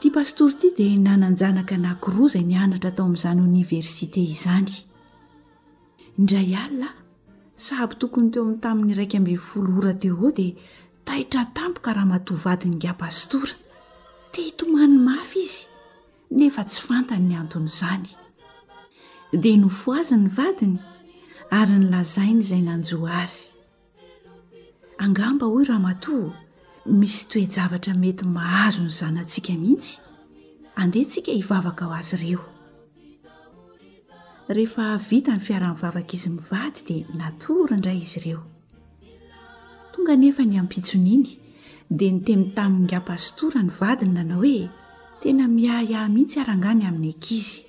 Ity pastora ity dia nanan-janaka anankiroa izay nianatra tao amin'izany oniversite izany. Indray alina, sahabo tokony teo amin'ny tamin'ny iraika ambin'ny folo ora teo eo dia taitra tampoka ramatoa vadin'ingahy pastora. Te hitomany mafy izy nefa tsy fantany ny anton'izany. Dia nofohaziny ny vadiny ary nilazainy izay nanjo azy. Angamba hoy ramatoa ô, misy toe-javatra mety mahazo ny zanatsika mihitsy. Andeha tsika hivavaka ho azy ireo. Rehefa vita ny fiaraha-mivavak'izy mivady dia natory indray izy ireo. Tonga anefa ny ampitson'iny dia niteny tamin'ingahy pastora ny vadiny nanao hoe, tena miahiahy mihitsy ary angaha ny amin'ny ankizy.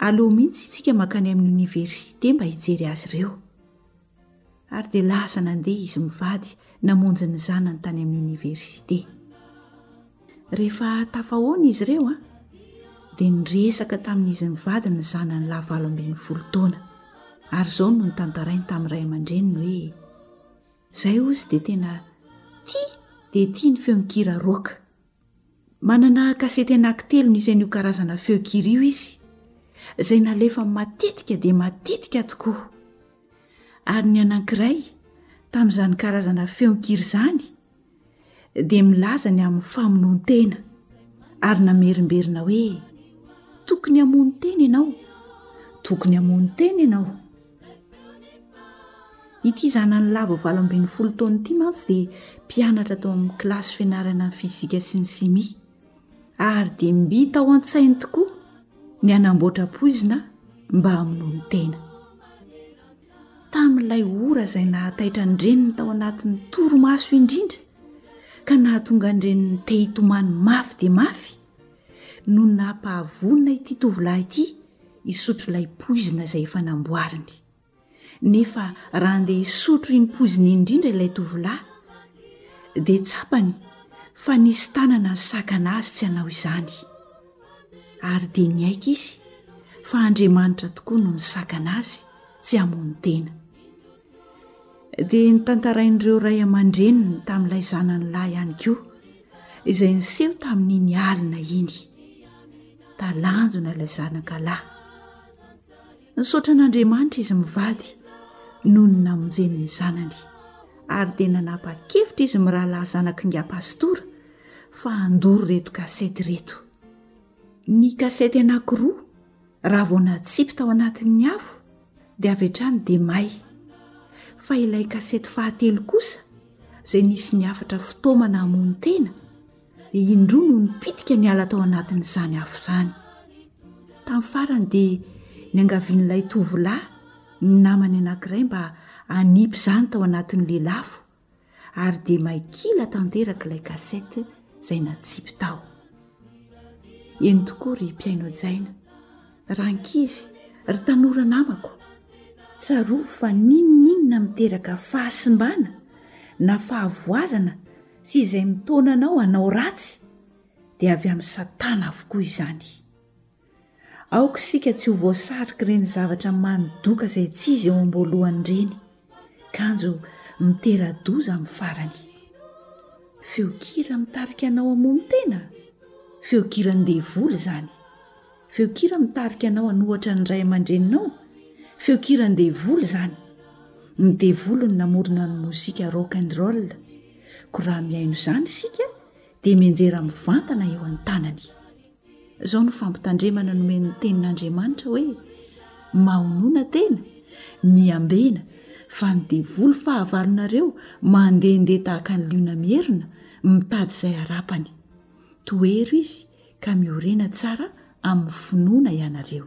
Aleo mihitsy isika mankany amin'ny oniversite mba hijery azy ireo. Ary dia lasa nandeha izy mivady namonjy ny zanany tany amin'ny oniversite. Rehefa tafahaona izy ireo dia niresaka tamin'izy mivady ny zanany lahy valo ambin'ny folo taona. Ary izao no notantarainy tamin'ny ray aman-dreniny hoe, Izay ozy dia tena tia dia tia ny feon-kira rock. Manana kasety anankitelo nisy an'io karazana feo kira io izy, izay nalefany matetika dia matetika tokoa. Ary ny anankiray tamin'izany karazana feon-kira izany dia milaza ny amin'ny famonoan-tena, ary namerimberina hoe, Tokony hamono tena ianao, tokony hamono tena ianao. Ity zanany lava valo ambin'ny folo taona ity mantsy dia mpianatra tao amin'ny kilasy fianarana ny fizika sy ny simia ary dia mby tao an-tsainy tokoa ny hanamboatra poizina mba hamonoany tena. Tamin'ilay ora izay nahataitra ny reniny tao anatin'ny torimaso indrindra ka nahatonga ny reniny te hitomany mafy dia mafy no nampahavonona ity tovolahy ity hisotro ilay poizina izay efa namboariny. Nefa raha handeha hisotro iny poizina iny indrindra ilay tovolahy, dia tsapany fa nisy tanana nisakana azy tsy hanao izany. Ary dia niaiky izy fa Andriamanitra tokoa no nisakana azy tsy hamono tena. Dia nitantarain'ireo ray aman-dreniny tamin'ilay zanany lahy ihany koa. izay niseho tamin'iny alina iny talanjona ilay zanaka lahy nisaotra an'andriamanitra izy mivady noho ny namonjen'ny zanany ary dia nanapa-kevitra izy mirahalahy zanaka ingam-pastora fa handoro reto kasety reto ny kasety anankiroa Raha vao natsipy tao anatin'ny afo dia avy hatrany dia may. Fa ilay kasety fahatelo kosa izay nisy ny hafatra fitaomana hamono tena dia indroa no nipitika niala tao anatin'izany afo izany. Tamin'ny farany dia niangavian'ilay tovolahy ny namany anankiray mba hanipy izany tao anatin'ny lelafo. ary dia may kila tanteraka ilay kasety izay natsipy tao. Eny tokoa ry mpihaino hajaina, rankizy, ry tanora namako, tsarovy fa n'inon'inona miteraka fahasimbana na fahavoazana sy izay mitaona anao hanao ratsy dia avy amin'i Satana avokoa izany. Aoka isika tsy ho voasarik'ireny zavatra mani-doka izay tsy izy eo am-boalohany ireny, kanjo mitera-doza amin'ny farany. Feon-kira mitarika anao hamono tena? Feon-kiran'ny devoly izany. Feon-kira mitarika anao hanohatra ny ray aman-dreninao? Feon-kiran'ny devoly izany. Ny devoly no namorona ny mozika rock and roll, koa raha mihaino izany isika dia mianjera mivantana eo an-tanany. Izao no fampitandremana nomen'ny Tenin'Andriamanitra hoe, Mahonona tena, miambena, fa ny devoly fahavalonareo mandehandeha tahaka ny liona mierona, mitady izay harapany. Tohero izy ka miorena tsara amin'ny finoana ianareo.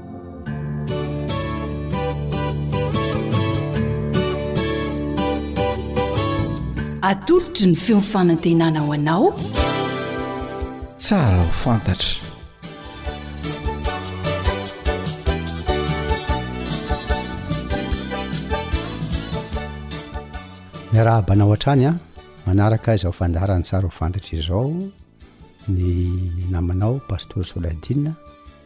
Atolotry ny feon'ny fanantenana ho anao. Tsara ho fantatra. Miarahaba anao hatrany a manaraka izao fandaharana tsara ho fantatra izao ny namanao pastora Soladina.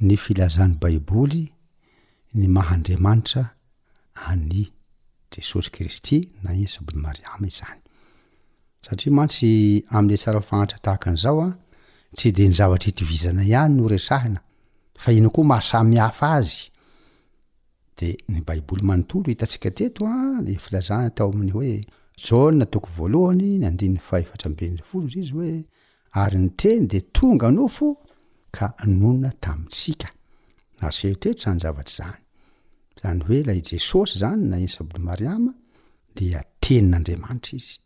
ny filazan'ny Baiboly ny maha Andriamanitra an'i Jesosy Kristy na i Esoben'i Mariama izany. Satria mantsy amin'ny tsara fahantatra tahaka an'izao an, tsy dia ny zavatra itovizana ihany no resahina, fa inona koa maha samihafa azy. Dia ny Baiboly manontolo hitantsika teto an, ny filazana tao amin'ny hoe Jaona toko voalohany, ny andininy fahefatra ambin'ny folo izy hoe Ary ny Teny dia tonga nofo ka nonina tamintsika. Aseho teto izany zavatra izany. Izany hoe ilay Jesosy izany na Isa bn Mariam dia Tenin'Andriamanitra Izy.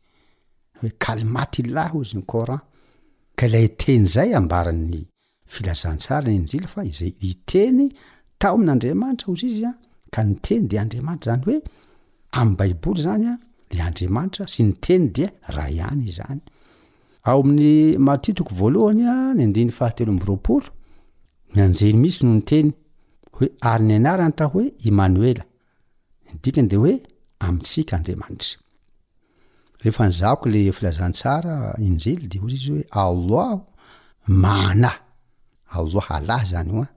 Hoe Kalimat Illah hozy ny Coran. Ka ilay Teny izay ambaran'ny Filazantsara ny Injily fa izay hiteny tamin' Andriamanitra hozy izy an, ka ny teny dia Andriamanitra izany hoe amin' ny Baiboly izany an, ilay Andriamanitra sy ny teny dia iray ihany izany. Ao amin' ny Matio toko voalohany an, ny andininy fahatelo amby roapolo, ny anjely mihitsy no niteny hoe ary ny anarany tao hoe Imanoela, Ny dikany dia hoe amintsika Andriamanitra. Rehefa nizahako le filazantsara injily dia hoy izy hoe Allah maana. Allah Allah zany io an.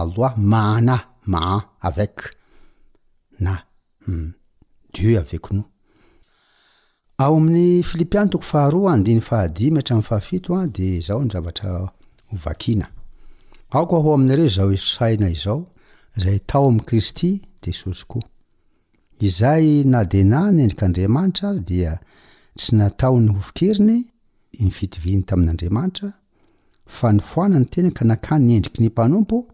Allah maana, maa avec na Dieu avec nous. Ao amin'ny Filipiana toko faharoa andiny fahadimy hatramin'ny fahafito dia izao ny zavatra ho vakiana. Aoka ho aminareo izao isaina izao, izay tao amin'i Kristy, Jesosy koa. Izay na dia na ny endrik'Andriamanitra aza dia tsy nataony ho fikeriny ny fitoviany tamin'Andriamanitra, fa nifoana ny tenany ka nakany ny endriky ny mpanompo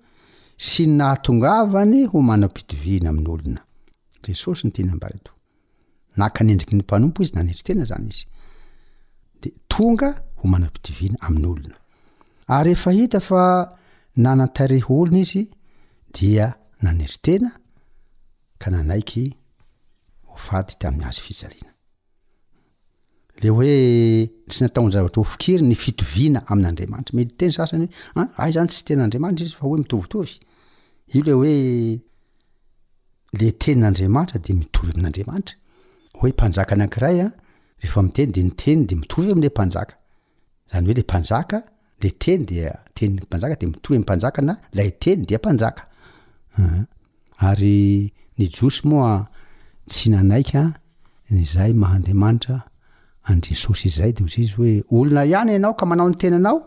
sy nahatongavany ho manam-pitoviana amin'olona. Jesosy ny teny ambara eto. Naka ny endriky ny mpanompo izy, nanetry tena izany izy. Dia tonga ho manam-pitoviana amin'olona. Ary rehefa hita fa nanan-tarehy olona izy, dia nanetry tena ka nanaiky ho faty tamin'ny hazo fijaliana. le hoe tsy nataon-javatra ho fikiry ny fitoviana amin'Andriamanitra. Mety teny sasany hoe an, ah, izany tsy ten'Andriamanitra izy fa hoe mitovitovy. Io le hoe le tenin'Andriamanitra de mitovy amin'Andriamanitra. Hoe mpanjaka anankiray an, rehefa miteny de ny teniny de mitovy am'le mpanjaka. Zany hoe le mpanjaka, le teny dia teny mpanjaka dia mitohy amin'ny mpanjaka na lay teny dia mpanjaka. Aa ary ny jiosy moa tsy nanaika izay maha Andriamanitra an'i Jesosy izay dia hoy Jesosy hoe olona ihany ianao ka manao ny tenanao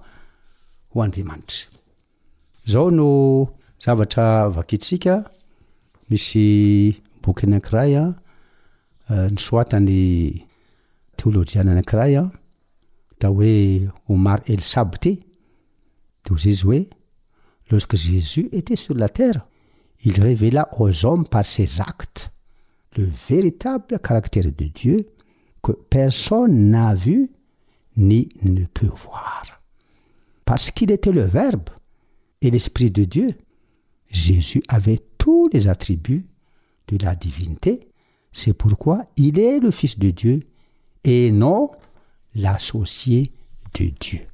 ho andriamanitra. Izao no zavatra vakintsika, misy boky anankiray nosoatan'ny teolojiana anankiray atao hoe Omar El Sabty, dia hoy izy hoe, Lorsque Jesus était sur la terre, il révéla aux hommes par ses actes le véritable caractère de Dieu que personne n'a vu ni ne peut voir parce qu'il était le verbe et l'esprit de dieu jésus avait tous les attributs de la divinité c'est pourquoi il est le fils de dieu et non l'associé de dieu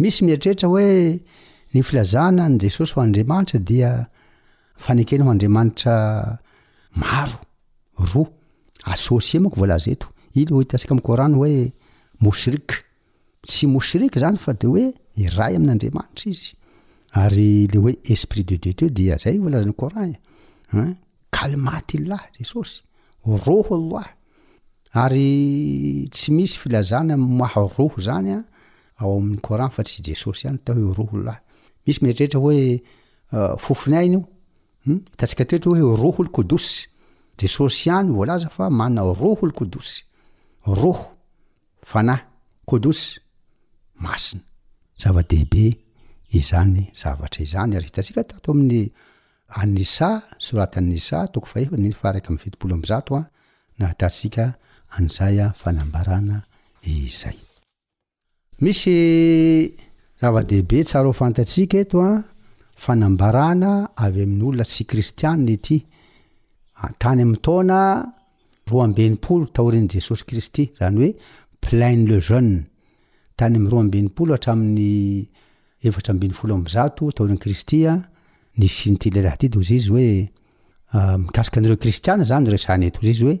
misy mieritrritra hoe ny filazana ni jesos o andriamanitra dia fanekena o andriamanitra maro roa associer manko voalaza eto iny hoe hitantsika amin'ny Coran hoe moshrik tsy moshrik zany fa de hoe iray amin'Andriamanitra izy ary le hoe esprit de Dieu teo dia zay voalazan'ny Coran e hein kalmatillah Jesosy roho Allah ary tsy misy filazana maha roho zany a ao amin'ny Coran fa tsy Jesosy ihany tao hoe roho Allah misy mieritreritra hoe fofony aina io Hum, hitantsika teto hoe Ruhul Qudus. Jesosy ihany voalaza fa manana Ruhul Qudus. Ruh, fanahy, Qudus, masina. Zava-dehibe izany zavatra izany ary hitantsika tato amin'ny An-Nisa, Sourate An-Nisa, toko fahefa, andininy faha-iraika amby fitopolo amby zato, nahatatsika an'izay fanambarana izay. Misy zava-dehibe tsara ho fantatsika eto an, fanambarana avy amin'ny olona tsy kristianina ity. Tany amin'ny taona roa amby enimpolo taorian'i Jesosy Kristy, izany hoe Pliny le Jeune, tany amin'ny roa amby enimpolo hatramin'ny efatra ambin'ny folo amby zato taorian'i Kristy, nisian'ity lehilahy ity dia hoy izy hoe, mikasika an'ireo kristiana izany no resahina eto, hoy izy hoe,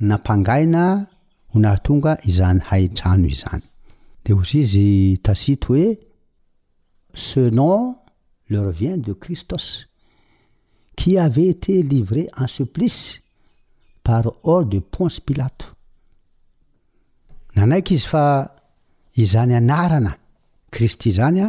nampangaina ho nahatonga izany haitrano izany. Dia hozy izy Tacite hoe, Ce nom leur vient de Christos, qui avait été livré en supplice par ordre de Ponce Pilato. Nanaiky izy fa izany anarana Kristy izany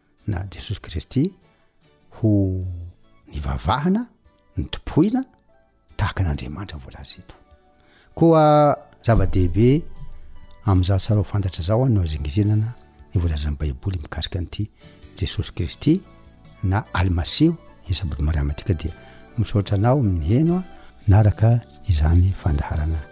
na Jesosy Kristy ho nivavahana, nitompoina tahaka an'Andriamanitra voalaza eto. Koa zava-dehibe amin'izao tsara ho fantatra izao no azengezenana ny voalazan'ny Baiboly mikasika an'ity Jesosy Kristy na Almasiho ny sabodo marihamatika dia misaotra anao miheno naraka izany fandaharana.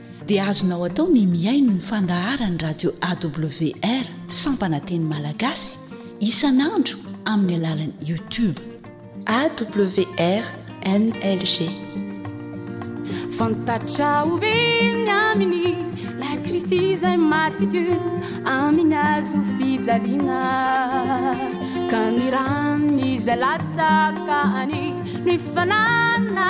dia azonao atao ny mihaino ny fandaharan'ny radio awr sampana teny malagasy isan'andro amin'ny alalan'ny youtube awr nlg fantatra oven'ny aminy la kristy izay maty teo aminy azo fijaliana ka ny rany izay latsaka any ny fanana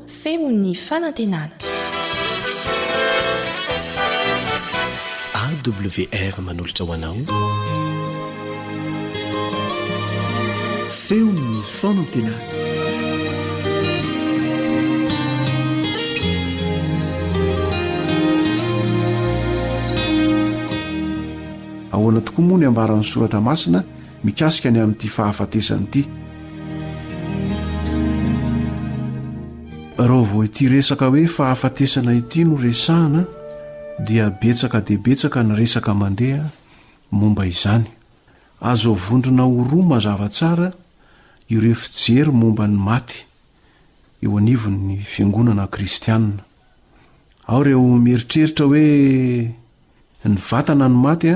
Feon'ny fanantenana. AWR manolotra ho anao Feon'ny fanantenana. Ahoana tokoa moa ny ambaran'ny soratra masina mikasika ny amin'ity fahafatesana ity. Raha vao ity resaka hoe fahafatesana ity no resahana dia betsaka dia betsaka ny resaka mandeha momba izany. Azo avondrona ho roa mazava tsara ireo fijery momba ny maty eo anivon'ny fiangonana kristianina. Ao ireo mieritreritra hoe ny vatana no maty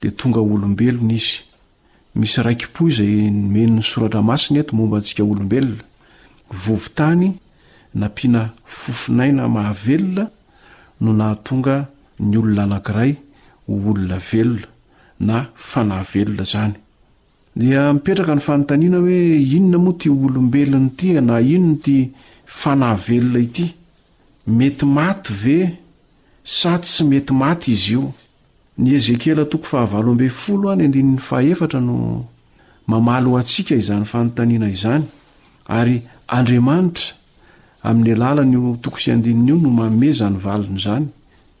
dia tonga olombelona izy. Misy raiki-po izay nomen'ny Soratra Masina eto momba antsika olombelona, vovo-tany nampiana fofon'aina mahavelona no nahatonga ny olona anankiray ho olona velona na fanahy velona izany. Dia mipetraka ny fanontaniana hoe inona moa ity olombelona ity na inona ity fanahy velona ity? Mety maty ve sa tsy mety maty izy io? Ny Ezekiela toko fahavalo ambin'ny folo ny andininy fahefatra no mamaly ho antsika izany fanontaniana izany ary Andriamanitra amin'ny alalan'io toko sy andininy io no manome izany valiny izany.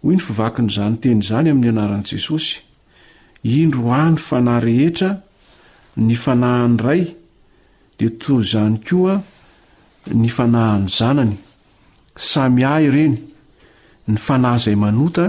Hoy ny fivakin'izany teny izany amin'ny anaran'i Jesosy, Indro hoa ny fanahy rehetra, ny fanahin'ny Ray, dia toy izany koa ny fanahin'ny Zanany. Samy ahy ireny, ny fanahy izay manota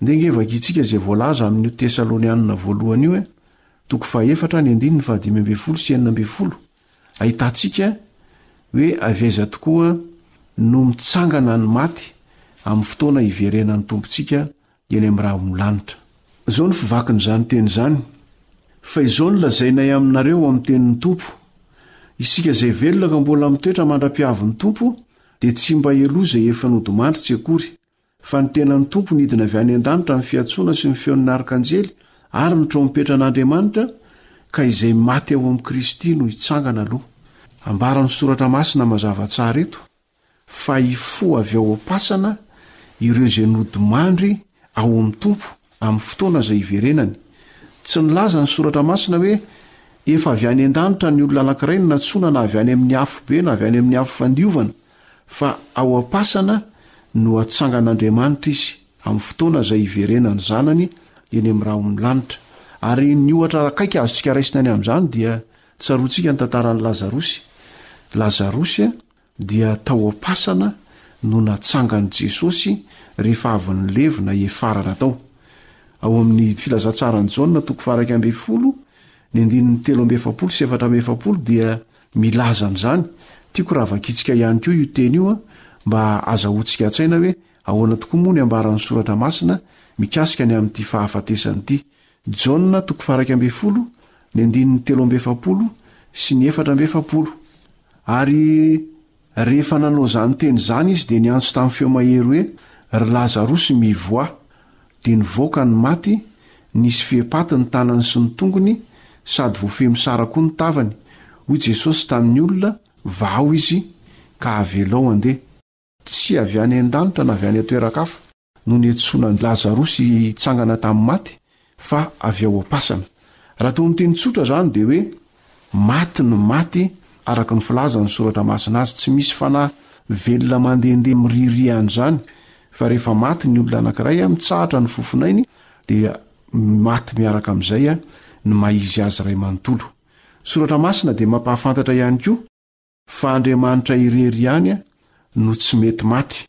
Ndeha ange vakintsika izay voalaza amin'io Tesalonianina Voalohany io, toko fahaefatra, ny andininy fahadimy ambin'ny folo sy enina ambin'ny folo. Ahitantsika hoe avy aiza tokoa no mitsangana ny maty amin'ny fotoana hiverenan'ny Tompontsika eny amin'ny rahon'ny lanitra. Izao no fivakin'izany teny izany, Fa izao no lazainay aminareo ao amin'ny tenin'ny Tompo, Isika izay velona ka mbola mitoetra mandra-piavin'ny Tompo dia tsy mba heloa izay efa nodimandry tsy akory, Fa ny tenan'ny Tompo nidina avy any an-danitra amin'ny fiantsoana sy ny feon'ny arkanjely ary ny trompetran'Andriamanitra, ka izay maty ao amin'i Kristy no hitsangana aloha. Ambaran'ny Soratra Masina mazava tsara eto fa hifoha avy ao am-pasana ireo izay nodimandry ao amin'ny Tompo amin'ny fotoana izay hiverenany. Tsy nilaza ny Soratra Masina hoe efa avy any an-danitra ny olona anankiray no nantsoina na avy any amin'ny afobe na avy any amin'ny afo fandiovana, fa ao am-pasana no atsangan'Andriamanitra izy amin'ny fotoana izay hiverenan'ny Zanany eny amin'ny rahon'ny lanitra. Ary ny ohatra akaiky azontsika raisina ny amin'izany dia tsaroantsika ny tantaran'i Lazarosy. Lazarosy dia tao am-pasana no natsangan'i Jesosy rehefa avy nilevina hiafarana tao. Ao amin'ny Filazantsaran'i Jaona toko faha iraika ambin'ny folo, ny andininy telo amby efapolo sy efatra amby efapolo dia Milaza an'izany. Tiako raha vakintsika ihany koa io teny io mba azahoantsika an-tsaina hoe ahoana tokoa moa ny ambaran'ny Soratra Masina mikasika ny amin'ity fahafatesana ity. Jaona toko faha iraika ambin'ny folo, ny andininy telo amby efapolo sy ny efatra amby efapolo. Ary. Rehefa nanao izany teny izany izy dia niantso tamin'ny feo mahery hoe, Ry Lazarosy, mivoaha! Dia nivoaka ny maty, nisy fehipaty ny tanany sy ny tongony, sady voafehy mosara koa ny tavany. Hoy Jesosy tamin'ny olona, Vahao izy, ka avelao handeha. Tsy avy any an-danitra na avy any an-toeran-kafa. no niantsoana an'i Lazarosy hitsangana tamin'ny maty fa avy ao am-pasana. Raha toa ny teny tsotra izany dia hoe maty ny maty araka ny filazan'ny soratra masina azy. Tsy misy fanahy velona mandehandeha miririha an'izany fa rehefa maty ny olona anankiray, mitsahatra ny fofonainy dia maty miaraka amin'izay ny maha izy azy iray manontolo. Soratra masina dia mampahafantatra ihany koa. fa Andriamanitra irery ihany no tsy mety maty.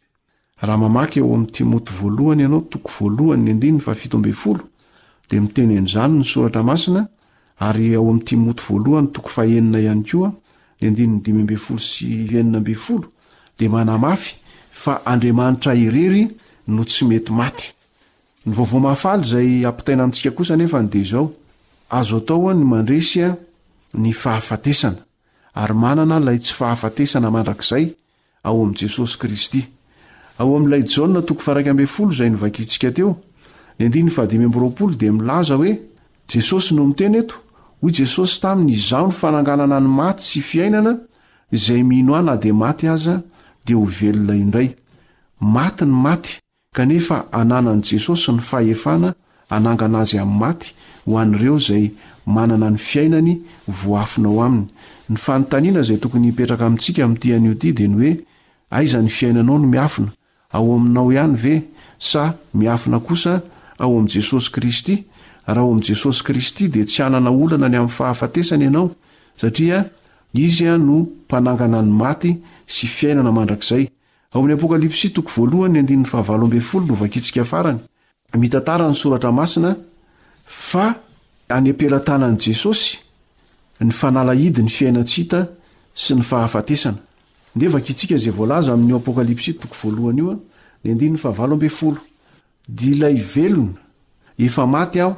Raha mamaky ao amin'ny Timoty voalohany ianao, toko voalohany ny andininy fahafito ambin'ny folo, dia miteny an'izany ny Soratra Masina, ary ao amin'ny Timoty voalohany toko fahenina ihany koa, ny andininy dimy ambin'ny folo sy enina ambin'ny folo, dia manamafy fa Andriamanitra irery no tsy mety maty. Ny vaovao mahafaly izay ampitaina amintsika kosa anefa dia izao, Azo atao ny mandresy ny fahafatesana. ary manana ilay tsy fahafatesana mandrakizay ao amin'i Jesosy Kristy. Ao amin'ilay Jaona toko faha-iraika ambin'ny folo izay novakintsika teo, ny andininy fahadimy amby roapolo dia milaza hoe, Jesosy no miteny eto, hoy Jesosy taminy, Izaho ny fananganana ny maty sy fiainana, izay mino Ahy na dia maty aza dia ho velona indray. Maty ny maty, Kanefa ananan'i Jesosy ny fahefana hanangana azy amin'ny maty ho an'ireo izay manana ny fiainany voafina ao aminy. Ny fanontaniana izay tokony hipetraka amintsika amin'ity anio ity dia ny hoe, Aiza ny fiainanao no miafina? Ao aminao ihany ve? Sa miafina kosa ao amin'i Jesosy Kristy? Raha ao amin'i Jesosy Kristy dia tsy hanana olana ny amin'ny fahafatesana ianao, satria Izy no mpanangana ny maty sy fiainana mandrakizay. Ao amin'ny Apokalypsy toko voalohany ny andininy fahavalo ambin'ny folo no vakintsika farany. Mitantara ny soratra masina fa any am-pelatanan'i Jesosy ny fanalahidy ny fiainan-tsy hita sy ny fahafatesana. Ndeha vakintsika izay voalaza amin'io Apokalypsy toko voalohany io, ny andininy fahavalo ambin'ny folo. Dilay velona, efa maty aho,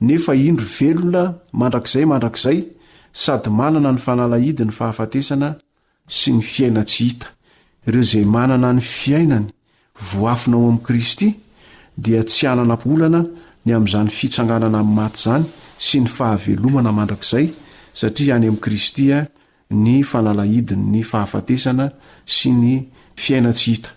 nefa indro velona mandrakizay mandrakizay sady manana ny fanalahidy ny fahafatesana sy ny fiaina tsy hita. Ireo izay manana ny fiainany voafina ao amin'i Kristy dia tsy hanana olana ny amin'izany fitsanganana amin'ny maty izany sy ny fahavelomana mandrakizay, satria any amin'i Kristy ny fanalahidin'ny fahafatesana sy ny fiaina tsy hita.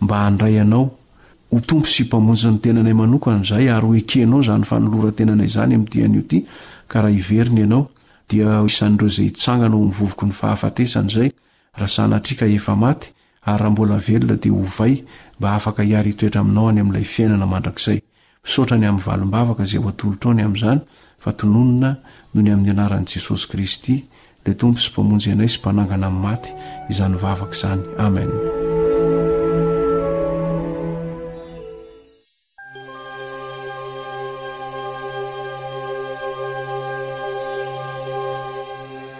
mba handray Anao ho Tompo sy Mpamonjin'ny tenanay manokana izahay ary ho ekenao izany fanoloran-tenanay izany amin'ity anio ity ka raha hiverina Ianao dia ho isan'ireo izay hitsangana ho amin'ny vovoky ny fahafatesana izay raha sanatria ka efa maty ary raha mbola velona dia hovay mba hafaka hiara-hitoetra aminao any amin'ilay fiainana mandrakizay. Misaotra ny amin'ny valim-bavaka izay ho atolotrao ny amin'izany fa tononina noho ny amin'ny anaran'i Jesosy Kristy, ilay Tompo sy Mpamonjy anay sy Mpanangana amin'ny maty izany vavaka izany. Amen.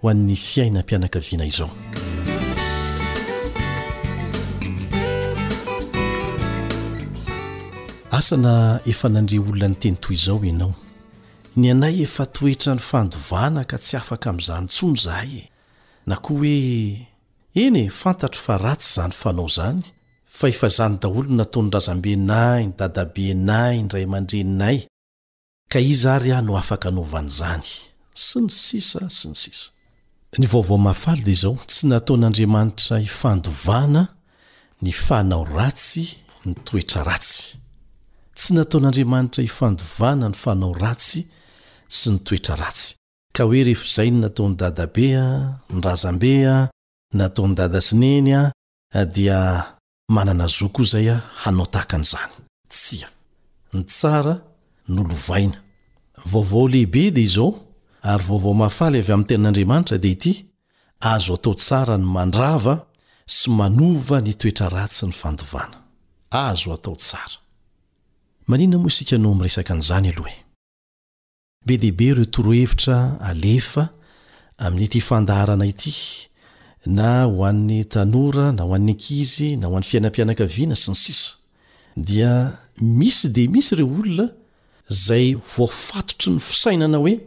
ho an'ny fiainam-pianakaviana izao. Asa na efa nandre olona niteny toy izao ianao, ny anay efa toetran'ny fandovana ka tsy afaka amin'izany intsony izahay e! na koa hoe eny e, fantatro fa ratsy izany fanao izany fa efa izany daholo no nataon'ny razambenay, ny dadabenay, ny ray aman-dreninay, Ka iza ary aho no afaka hanova an'izany? sy ny sisa sy ny sisa. Ny vaovao mahafaly dia izao, tsy nataon'Andriamanitra hifandovana ny fanao ratsy ny toetra ratsy. Tsy nataon'Andriamanitra hifandovana ny fanao ratsy sy ny toetra ratsy. Ka hoe rehefa izay no nataon'i dadabe, ny razambe, nataon'i dada sy neny dia. Manana zo koa izay aho hanao tahaka an'izany? Tsia. Ny tsara no lovaina. Vaovao lehibe dia izao, ary vaovao mahafaly avy amin'ny Tenin'Andriamanitra dia ity, Azo atao tsara ny mandrava sy manova ny toetra ratsy ny fandovana. Azo atao tsara. Maninona moa isika no miresaka an'izany aloha e? Be dia be ireo torohevitra alefa amin'ity fandaharana ity, na ho an'ny tanora, na ho an'ny ankizy, na ho an'ny fiainam-pianakaviana, sy ny sisa Dia misy dia misy ireo olona izay voafatotry ny fisainana hoe,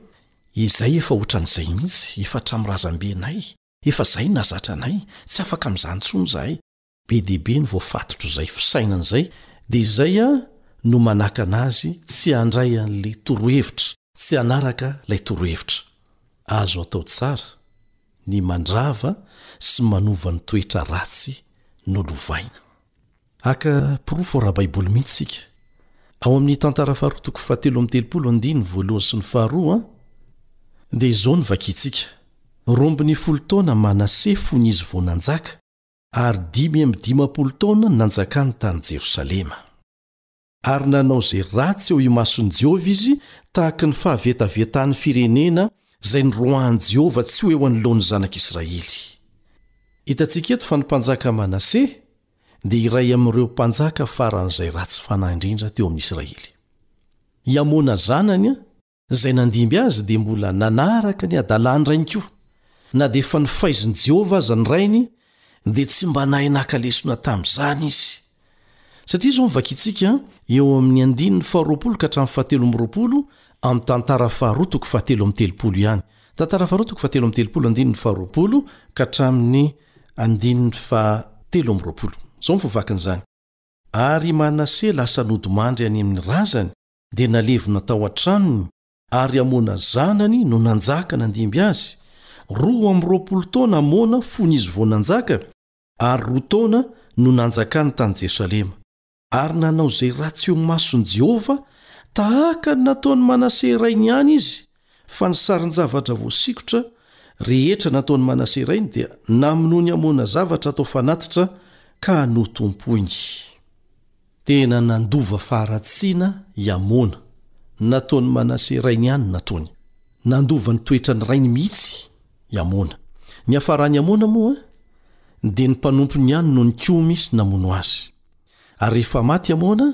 Izay efa hoatran'izay mihitsy, efa hatramin'ny razambenay, efa izay no nahazatra anay, tsy afaka amin'izany intsony izahay. Be dia be ny voafatotr'izay fisainana izay, dia izay no manakana azy tsy handray an'ilay torohevitra, tsy hanaraka ilay torohevitra. Azo atao tsara ny mandrava sy manova ny toetra ratsy nolovaina. Haka porofo ara-baiboly mihitsy isika. Ao amin'ny Tantara Faharoa toko fahatelo amby telopolo andininy voalohany sy ny faharoa, dia izao no vakintsika, Rombon'ny folo taona Manase fony izy vao nanjaka, ary dimy amby dimampolo taona nanjakany tany Jerosalema. Ary nanao izay ratsy eo imason'i Jehovah izy, tahaka ny fahavetavetan'ny firenena izay niroahan'i Jehovah tsy ho eo anoloan'ny zanak'Israely. Hitantsika eto fa ny Mpanjaka Manase dia iray amin'ireo mpanjaka faran'izay ratsy fanahy indrindra teo amin'Israely. I Amôna zanany, Izay nandimby azy dia mbola nanaraka ny hadalany rainy koa. Na dia efa nifaizin'i Jehovah aza ny rainy, dia tsy mba nahay naka lesona tamin'izany izy. Satria izao no vakintsika eo amin'ny andininy faharoapolo ka hatramin'ny fahatelo amby roapolo amin'ny Tantara Faharoa toko fahatelo amby telopolo ihany. Tantara Faharoa toko fahatelo amby telopolo, andininy faharoapolo ka hatramin'ny andininy fahatelo amby roapolo. Izao no voavakin'izany, Ary i Manase lasa nodimandry any amin'ny razany, dia nalevina tao an-tranony ary Amona zanany no nanjaka nandimby azy, roa amby roapolo taona Amona fony izy vao nanjaka ary roa taona no nanjakany tany Jerosalema, ary nanao izay ratsy eo mason'i Jehovah tahaka ny nataon'i Manase rainy ihany izy. Fa ny sarin-javatra voasikotra rehetra nataon'i Manase rainy dia namonoany Amona zavatra atao fanatitra ka notompoiny. Tena nandova faharatsiana i Amona, nataon'i Manase rainy ihany nataony. Nandova ny toetran'ny rainy mihitsy i Amona. Niafaran'i Amona moa dia ny mpanompony ihany no nikomy sy namono azy. Ary rehefa maty Amona,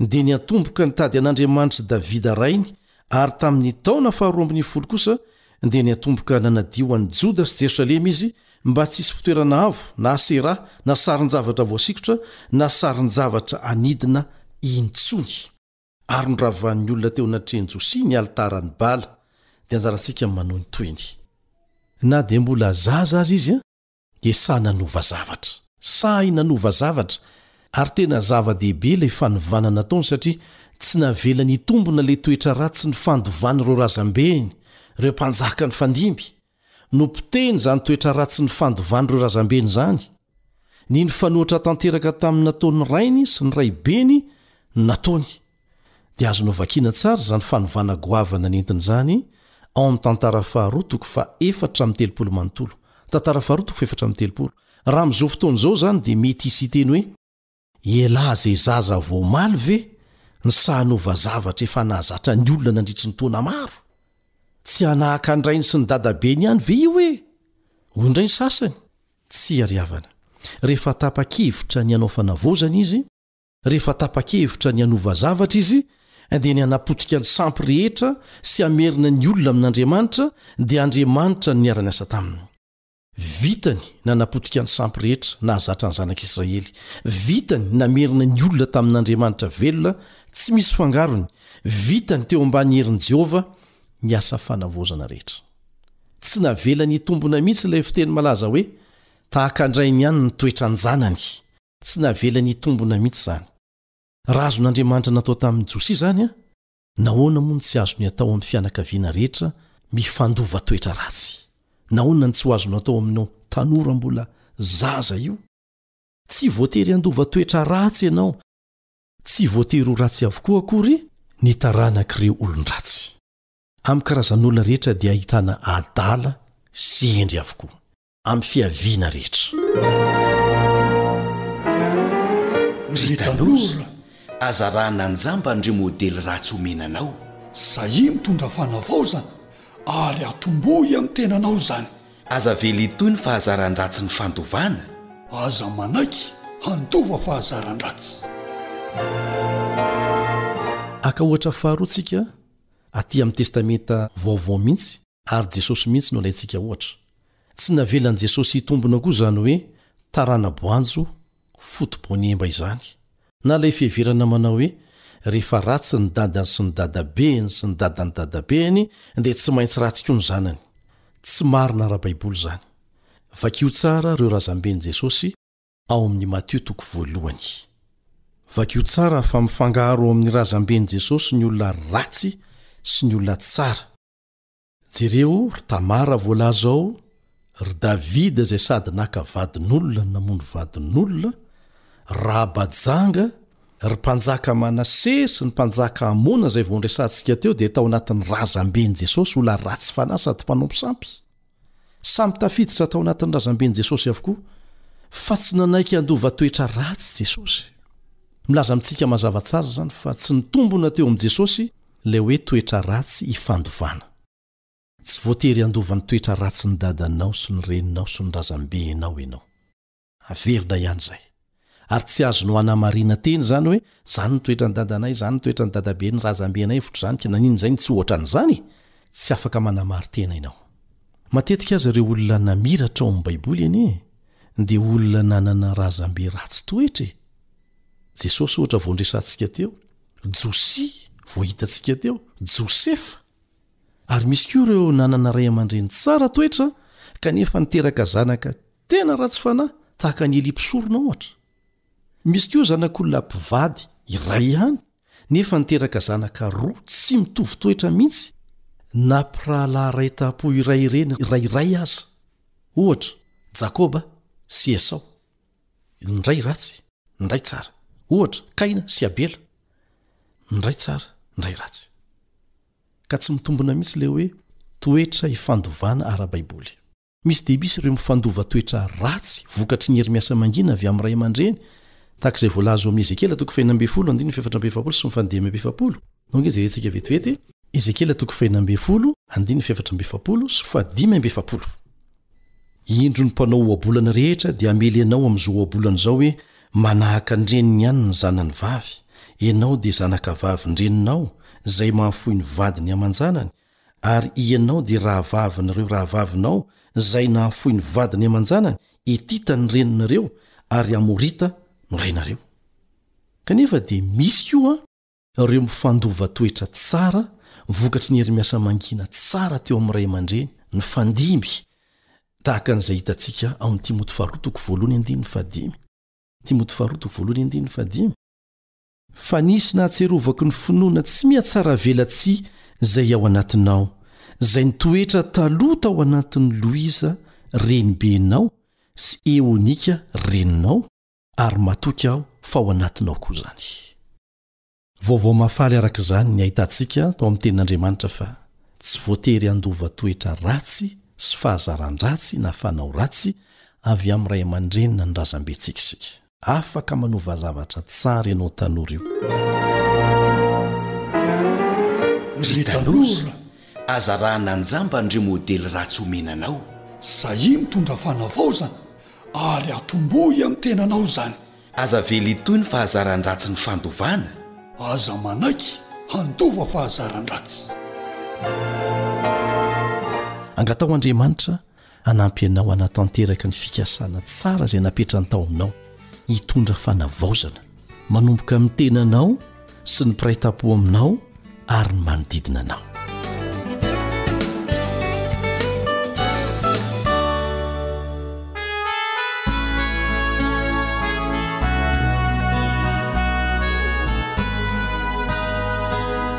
Dia niantomboka nitady an'Andriamanitry Davida rainy, ary tamin'ny taona faharoa ambin'ny folo kosa dia niantomboka nanadio an'i Joda sy Jerosalema izy, mba tsy hisy fitoerana avo, na Asera, na sarin-javatra voasikotra, na sarin-javatra anidina intsony. Ary noravan'ny olona teo anatrehan'i Josia ny alitaran'i Bala. Dia anjarantsika ny manao ny tohiny. Na dia mbola zaza aza izy, dia sahy nanova zavatra. Sahy nanova zavatra ary tena zava-dehibe ilay fanovana nataony satria tsy navelany hitombona ilay toetra ratsy ny fandovan'ireo razambeny, ireo mpanjaka nifandimby. Nopotehiny izany toetra ratsy ny fandovan'ireo razambeny izany. Ny nifanoatra tanteraka tamin'ny nataon'ny rainy sy ny raibeny no nataony. Dia azonao vakiana tsara izany fanovana goavana nentiny izany ao amin'ny Tantara faharoa toko fahefatra amby telopolo manontolo. Tantara faharoa toko fahefatra amby telopolo. Raha amin'izao fotoana izao izany dia mety hisy hiteny hoe, Ialahy izay zaza vao omaly ve ny sahy hanova zavatra efa nahazatra ny olona nandritry ny taona maro? Tsy hanahaka an-drainy sy ny dadabeny ihany ve io e? Hoy indray ny sasany, Tsia ry havana. Rehefa tapa-kevitra ny hanao fanavaozana izy, Rehefa tapa-kevitra ny hanova zavatra izy, dia ny hanapotika ny sampy rehetra sy hamerina ny olona amin'Andriamanitra, dia Andriamanitra no niara-niasa taminy. Vitany nanapotika ny sampy rehetra nahazatra ny Zanak'Israely. Vitany namerina ny olona tamin'Andriamanitra velona tsy misy fangarony. Vitany teo ambany herin'i Jehovah ny asa fanavaozana rehetra. Tsy navelany hitombina mihitsy ilay fiteny malaza hoe, Tahaka an-drainy ihany ny toetran-janany. Tsy navelany hitombona mihitsy izany. Raha azon'Andriamanitra natao tamin'i Josia izany, nahoana moa no tsy azony atao amin'ny fianakaviana rehetra mifandova toetra ratsy? Nahoana no tsy ho azony atao amin'io tanora mbola zaza io? Tsy voatery handova toetra ratsy ianao. Tsy voatery ho ratsy avokoa akory ny taranak'ireo olon-dratsy. Amin'ny karazan'olona rehetra dia ahitana adala sy hendry avokoa. amin'ny fiaviana rehetra ry tanora aza raha nanjamba an'ireo modely ratsy omena anao sahia mitondra fanavaozana ary atombohy amin'ny tenanao izany aza avela hitohy ny fahazaran-dratsy ny fandovana aza manaiky handova fahazaran-dratsy Aka ohatra faharoa tsika aty amin'ny testamenta vaovao mihitsy ary Jesosy mihitsy no alaintsika ohatra. Tsy navelan'i Jesosy hitombina koa izany hoe tarana-boanjo foto-boanihemba izany, na ilay fiheverana manao hoe rehefa ratsy ny dadany sy ny dadabeny sy ny dadan'ny dadabeny dia tsy maintsy ratsy koa ny zanany. Tsy marina ara-baiboly izany. Vakio tsara ireo razamben'i Jesosy ao amin'ny Matio toko voalohany. Vakio tsara fa mifangaro ao amin'ny razamben'i Jesosy ny olona ratsy sy ny olona tsara. Jereo ry Tamara voalaza ao, ry Davida izay sady naka vadin'olona no namono vadin'olona, Rahaba janga, ry mpanjaka Manase sy ny mpanjaka Amona izay voandresantsika teo dia tao anatin'ny razamben'i Jesosy olona ratsy fanahy sady mpanompo sampy. Samy tafiditra tao anatin'ny razamben'i Jesosy avokoa, fa tsy nanaiky handova toetra ratsy Jesosy. Milaza amintsika mazava tsara izany fa tsy nitombona teo amin'i Jesosy ilay hoe toetra ratsy ifandovana. Tsy voatery handova ny toetra ratsin'ny dadanao sy ny reninao sy ny razambenao ianao. Averina ihany izay. Ary tsy azonao anamarina teny izany hoe, izany ny toetran'i dadanay, izany ny toetran'i dadaben'ny razambenay votry izany ka naninona izay no tsy ohatra an'izany e! Tsy afaka manamari-tena ianao. Matetika aza ireo olona namiratra ao amin'ny Baiboly anie dia olona nanana razambe ratsy toetra e! Jesosy ohatra vao nresantsika teo, Josia vao hitantsika teo, Josefa. Ary misy koa ireo nanana ray aman-dreny tsara toetra kanefa niteraka zanaka Tena ratsy fanahy tahaka an'i Elia mpisorona, ohatra. Misy koa zanak'olona mpivady iray ihany nefa niteraka zanaka roa tsy mitovy toetra mihitsy, na mpirahalahy iray tam-po iray ireny raha iray aza, ohatra, Jakoba sy Esao. Ny iray ratsy, ny iray tsara. Ohatra, Kaina sy Abela. Ny iray tsara, ny iray ratsy. Ka tsy mitombina mihitsy ilay hoe toetra ifandovana ara-baiboly. Misy dia misy ireo mifandova toetra ratsy vokatry ny herimiasa mangina avy amin'ny ray aman-dreny, tahaka izay voalaza ao amin'ny Ezekiela toko fahina ambin'ny folo andininy fahefatra amby efapolo sy ny faha dimy amby efapolo. Nao ange jerentsika vetivety Ezekiela toko fahina ambin'ny folo andininy fahefatra amby efapolo sy faha dimy amby efapolo. Indro ny mpanao ohabolana rehetra dia hamely ianao amin'izao ohabolana izao hoe, Manahaka ny reniny ihany ny zanany vavy, ianao dia zanakavavin-dreninao, izay mahafoy ny vadiny aman-janany, Ary ianao dia rahavavin'ireo rahavavinao izay nahafoy ny vadiny aman-janany, Hitita ny reninareo, ary Amorita no rainareo. Kanefa dia misy koa ireo mifandova toetra tsara vokatry ny herimiasa mangina tsara teo amin'ny ray aman-dreny, nifandimby, tahaka an'izay hitantsika ao amin'i Timoty Faharoa toko voalohany andininy fahadimy. Timoty Faharoa toko voalohany andininy fahadimy. Fa nisy nahatsiarovako ny finoana tsy mihatsaravelatsihy izay ao anatinao, izay nitoetra taloha tao anatin'i Loiza renibenao sy Eonika reninao, ary matoky aho fa ao anatinao koa izany. Vaovao mahafaly araka izany ny ahitantsika tao amin'ny Tenin'Andriamanitra fa tsy voatery handova toetra ratsy sy fahazaran-dratsy na fanao ratsy avy amin'ny ray aman-dreny na ny razambentsika isika. Afaka manova zavatra tsara ianao tanora io. Ry tanora, aza arahana an-jambany ireo modely ratsy omena anao. Sahia mitondra fanavaozana ary atombohy amin'ny tenanao izany. Aza avela hitohy ny fahazaran-dratsy ny fandovana. Aza manaiky handova fahazaran-dratsy. Angataho Andriamanitra Hanampy anao hanatanteraka ny fikasana tsara izay napetrany tao aminao, hitondra fanavaozana manomboka amin'ny tenanao sy ny mpiray tampo aminao ary ny manodidina anao.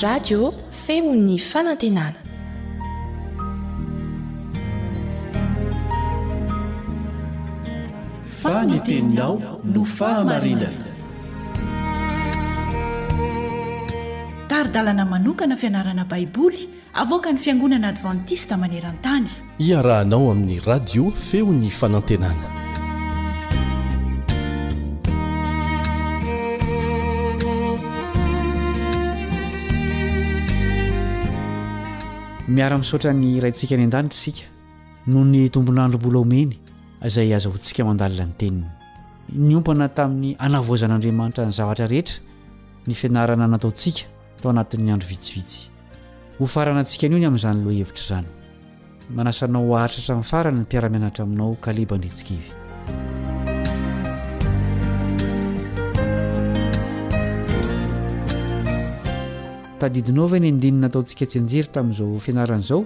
Radio feon'ny fanantenana. Fa ny teninao no fahamarinana. Tari-dalana manokana fianarana Baiboly. Avoakan'ny Fiangonana Advantista maneran-tany. Iarahanao amin'ny Radio Feon'ny Fanantenana. Miara misaotra ny Raintsika any an-danitra isika noho ny tombon'andro mbola omeny izay azahoantsika mandalina ny teniny. Niompana tamin'ny anavoazan'Andriamanitra ny zavatra rehetra ny fianarana nataontsika. tao anatin'ny andro vitsivitsy. Hofarana antsikan'io ny amin'izany lohahevitra izany. Manasa anao haharitra hatramin'ny farany ny mpiara-mianatra aminao Kaleba Andritsikivy. Tadidinao ve ny andininy nataontsika tsianjery tamin'izao fianarana izao?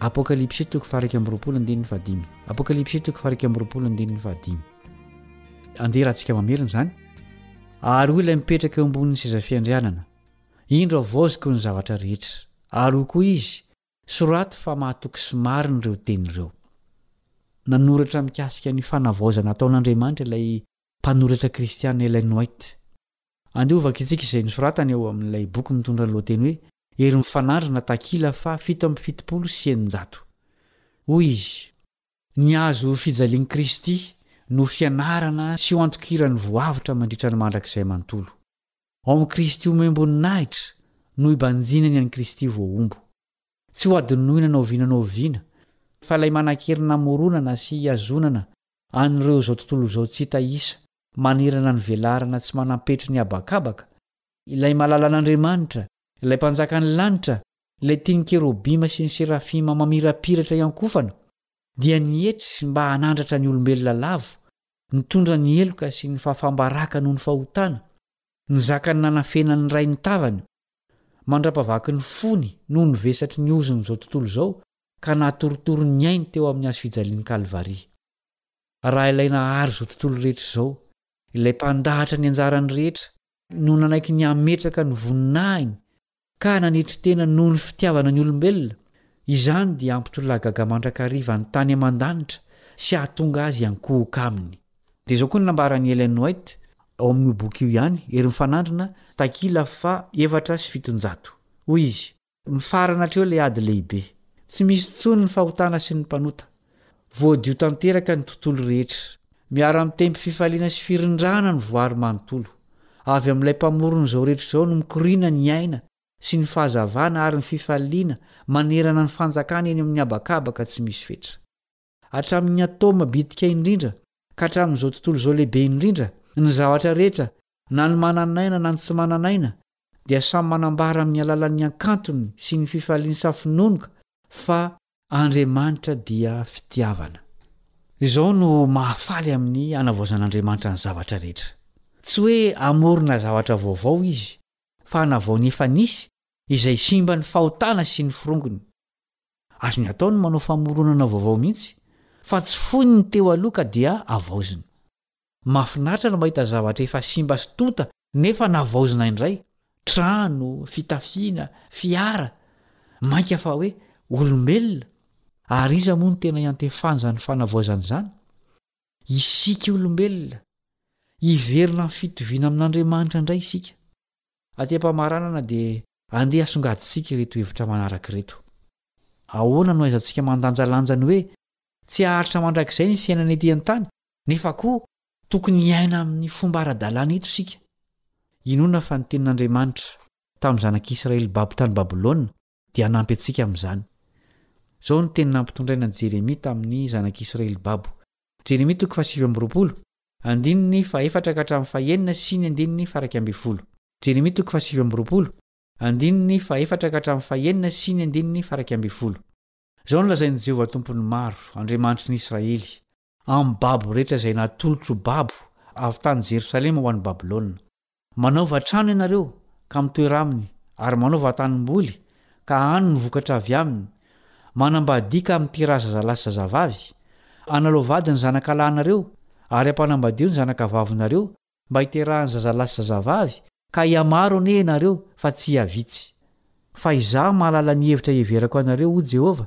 Apokalypsy toko faha iraika amby roapolo andininy fahadimy. Apokalypsy toko faha iraika amby roapolo andininy fahadimy. andeha raha antsika mamerina izany ary hoy ilay mipetraka eo ambonin'ny sezafiandrianana indro avaoziko ny zavatra rehetra ary ho koa izy soraty fa mahatoky sy marina ireo teny ireo nanoratra mikasika ny fanavaozana ataon'andriamanitra ilay mpanoratra kristiana ellen white andeha hovaka itsika izay nysoratany eo amin'ilay boky mitondra ny loateny hoe hery mifanandrina takila fa fito amby fitopolo sy eninjato hoy izy Ny hazo fijalian'i Kristy no fianarana sy ho antokiran'ny voavotra mandritra ny mandrakizay manontolo. Ao amin'i Kristy omem-boninahitra no ibanjina ny an'i Kristy voahombo. Tsy hohadinoina na oviana na oviana, fa ilay manan-kery namoronana sy ihazonana an'ireo izao tontolo izao tsy hita isa manerana ny velarana tsy manam-petry ny habakabaka, ilay malalan'Andriamanitra, ilay Mpanjakan'ny lanitra Ilay tian'ny kerobima sy ny serafima mamirapiratra iankofana dia nietry mba hanandratra ny olombelona lavo, nitondra ny heloka sy ny fahafam-baraka noho ny fahotana, nizaka ny nanafenany ny ray ny tavany, mandrapavaky ny fony noho ny vesatry ny ozon'izao tontolo izao ka nahatorotoro ny ainy teo amin'ny hazo fijalian'i Kalvary. Raha Ilay nahary izao tontolo rehetra izao, Ilay Mpandahatra ny anjarany rehetra, no nanaiky ny hametraka ny voninahiny ka nanetry tena noho ny fitiavana ny olombelona, izany dia hampitolagaga mandrakariva ny tany aman-danitra sy hahatonga azy hiankohoka aminy. Dia izao koa no nambaran'i Ellen White ao amin'io boky io ihany, Hery Mifanandrina, takila faha efatra sy fitonjato. Hoy izy. Mifarana hatreo ilay ady lehibe. Tsy misy intsony ny fahotana sy ny mpanota. Voadio tanteraka ny tontolo rehetra. Miara-mitempo fifaliana sy firindrana ny voary manontolo. Avy amin'ilay Mpamoron'izao rehetra izao no mikoriana ny aina sy ny fahazavana ary ny fifaliana manerana ny fanjakana eny amin'ny habakabaka tsy misy fetra. Hatramin'ny ataoma bitika indrindra ka hatramin'izao tontolo izao lehibe indrindra, ny zavatra rehetra, na ny manan'aina na ny tsy manan'aina, dia samy manambara amin'ny alalan'ny hankantony sy ny fifaliany safinonoka fa, Andriamanitra dia fitiavana. Izao no mahafaly amin'ny hanavaozan'Andriamanitra ny zavatra rehetra. Tsy hoe hamorona zavatra vaovao izy, fa hanavao ny efa nisy, izay simban'ny fahotana sy ny forongony. Azony atao ny manao famoronana vaovao mihitsy, fa tsy foiny ny teo aloha ka dia havaozina. Mahafinaritra ny mahita zavatra efa simba sy tonta nefa navaozina indray, trano, fitafiana, fiara, mainka fa hoe olombelona, ary iza moa no tena iantefan'izany fanavaozana izany? Isika olombelona, hiverina amin'ny fitoviana amin'Andriamanitra indray isika. Aty am-pamaranana dia andeha asongadintsika ireto hevitra manaraka ireto. Ahoana no ahaizantsika mandanjalanja ny hoe tsy haharitra mandrakizay ny fiainana ety an-tany Nefa koa tokony hiaina amin'ny fomba ara-dalàna eto isika. Inoana fa ny tenin'Andriamanitra tamin'ny zanak'Israely babo tany Babylona dia hanampy antsika amin'izany. Izao ny teny nampitondraina an'i Jeremia tamin'ny zanak'Israely babo, Jeremia toko fahasivy amby roapolo, andininy fahefatra ka hatramin'ny fahenina sy ny andininy faharaika ambin'ny folo, Jeremia toko fahasivy amby roapolo, andininy fahefatra ka hatramin'ny fahenina sy ny andininy faharaika ambin'ny folo. Izao no lazain'i Jehovah Tompon'ny Maro, Andriamanitry ny Israely, amin'ny babo rehetra izay natolotro ho babo avy tany Jerosalema ho any Babylona. Manaova trano ianareo ka mitoera aminy, ary manaova tanimboly ka hano ny vokatra avy aminy. Manambadiaka amin'ity ra zazalahy sy zazavavy. Analao vady ny zanakalahinareo, ary ampanambadio ny zanakavavinareo, mba hiterahany zazalahy sy zazavavy, ka hihamaro anie ianareo fa tsy hihavitsy. Fa Izaho mahalala ny hevitra hiheverako anareo, hoy Jehovah,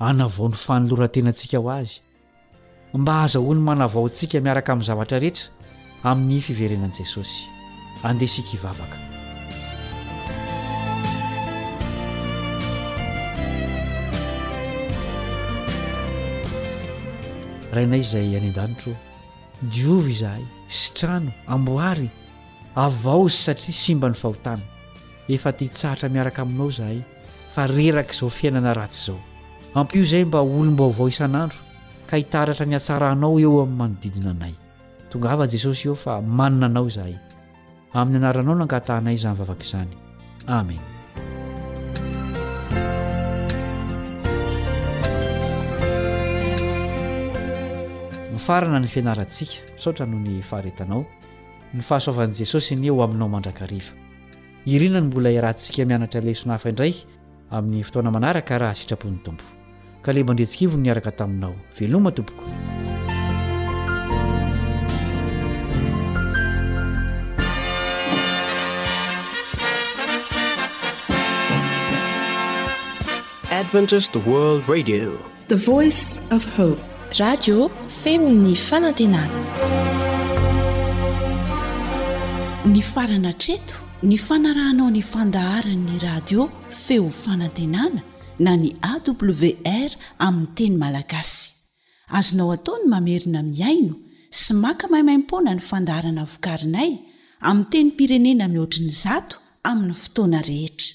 Hanavao ny fanoloran-tenantsika ho azy, mba hahazahoany manavao antsika miaraka amin'ny zavatra rehetra amin'ny fiverenan'i Jesosy. Andeha isika hivavaka. Rainay izay any an-danitra ô, diovy izahay, sitrano, amboary, avaozy satria simba ny fahotana. Efa te-hitsahatra miaraka aminao izahay. fa reraka izao fiainana ratsy izao. Ampio izay mba ho olom-baovao isan'andro ka hitaratra ny hatsaranao eo amin'ny manodidina anay. Tongava Jesosy ô fa manana anao izahay. Amin'ny anaranao no angatahanay izany vavaka izany. Amen. Mifarana ny fianarantsika. Misaotra noho ny faharetanao. Ny fahasoavan'i Jesosy anie ho aminao mandrakariva. Irina ny mbola hiarahantsika mianatra lesona hafa indray amin'ny fotoana manaraka raha sitrapon'ny Tompo. Kalebo Andriantsikivony niaraka taminao. Veloma tompoko. Adventist World Radio. The voice of hope. Radio feo ny fanantenana. Nifarana hatreto ny fanarahanao ny fandaharan'ny radio feo fanantenana na ny AWR amin'ny teny malagasy. Azonao atao ny mamerina mihaino sy maka maimaimpoana ny fandaharana vokarinay amin'ny tenim-pirenena mihoatry ny zato amin'ny fotoana rehetra.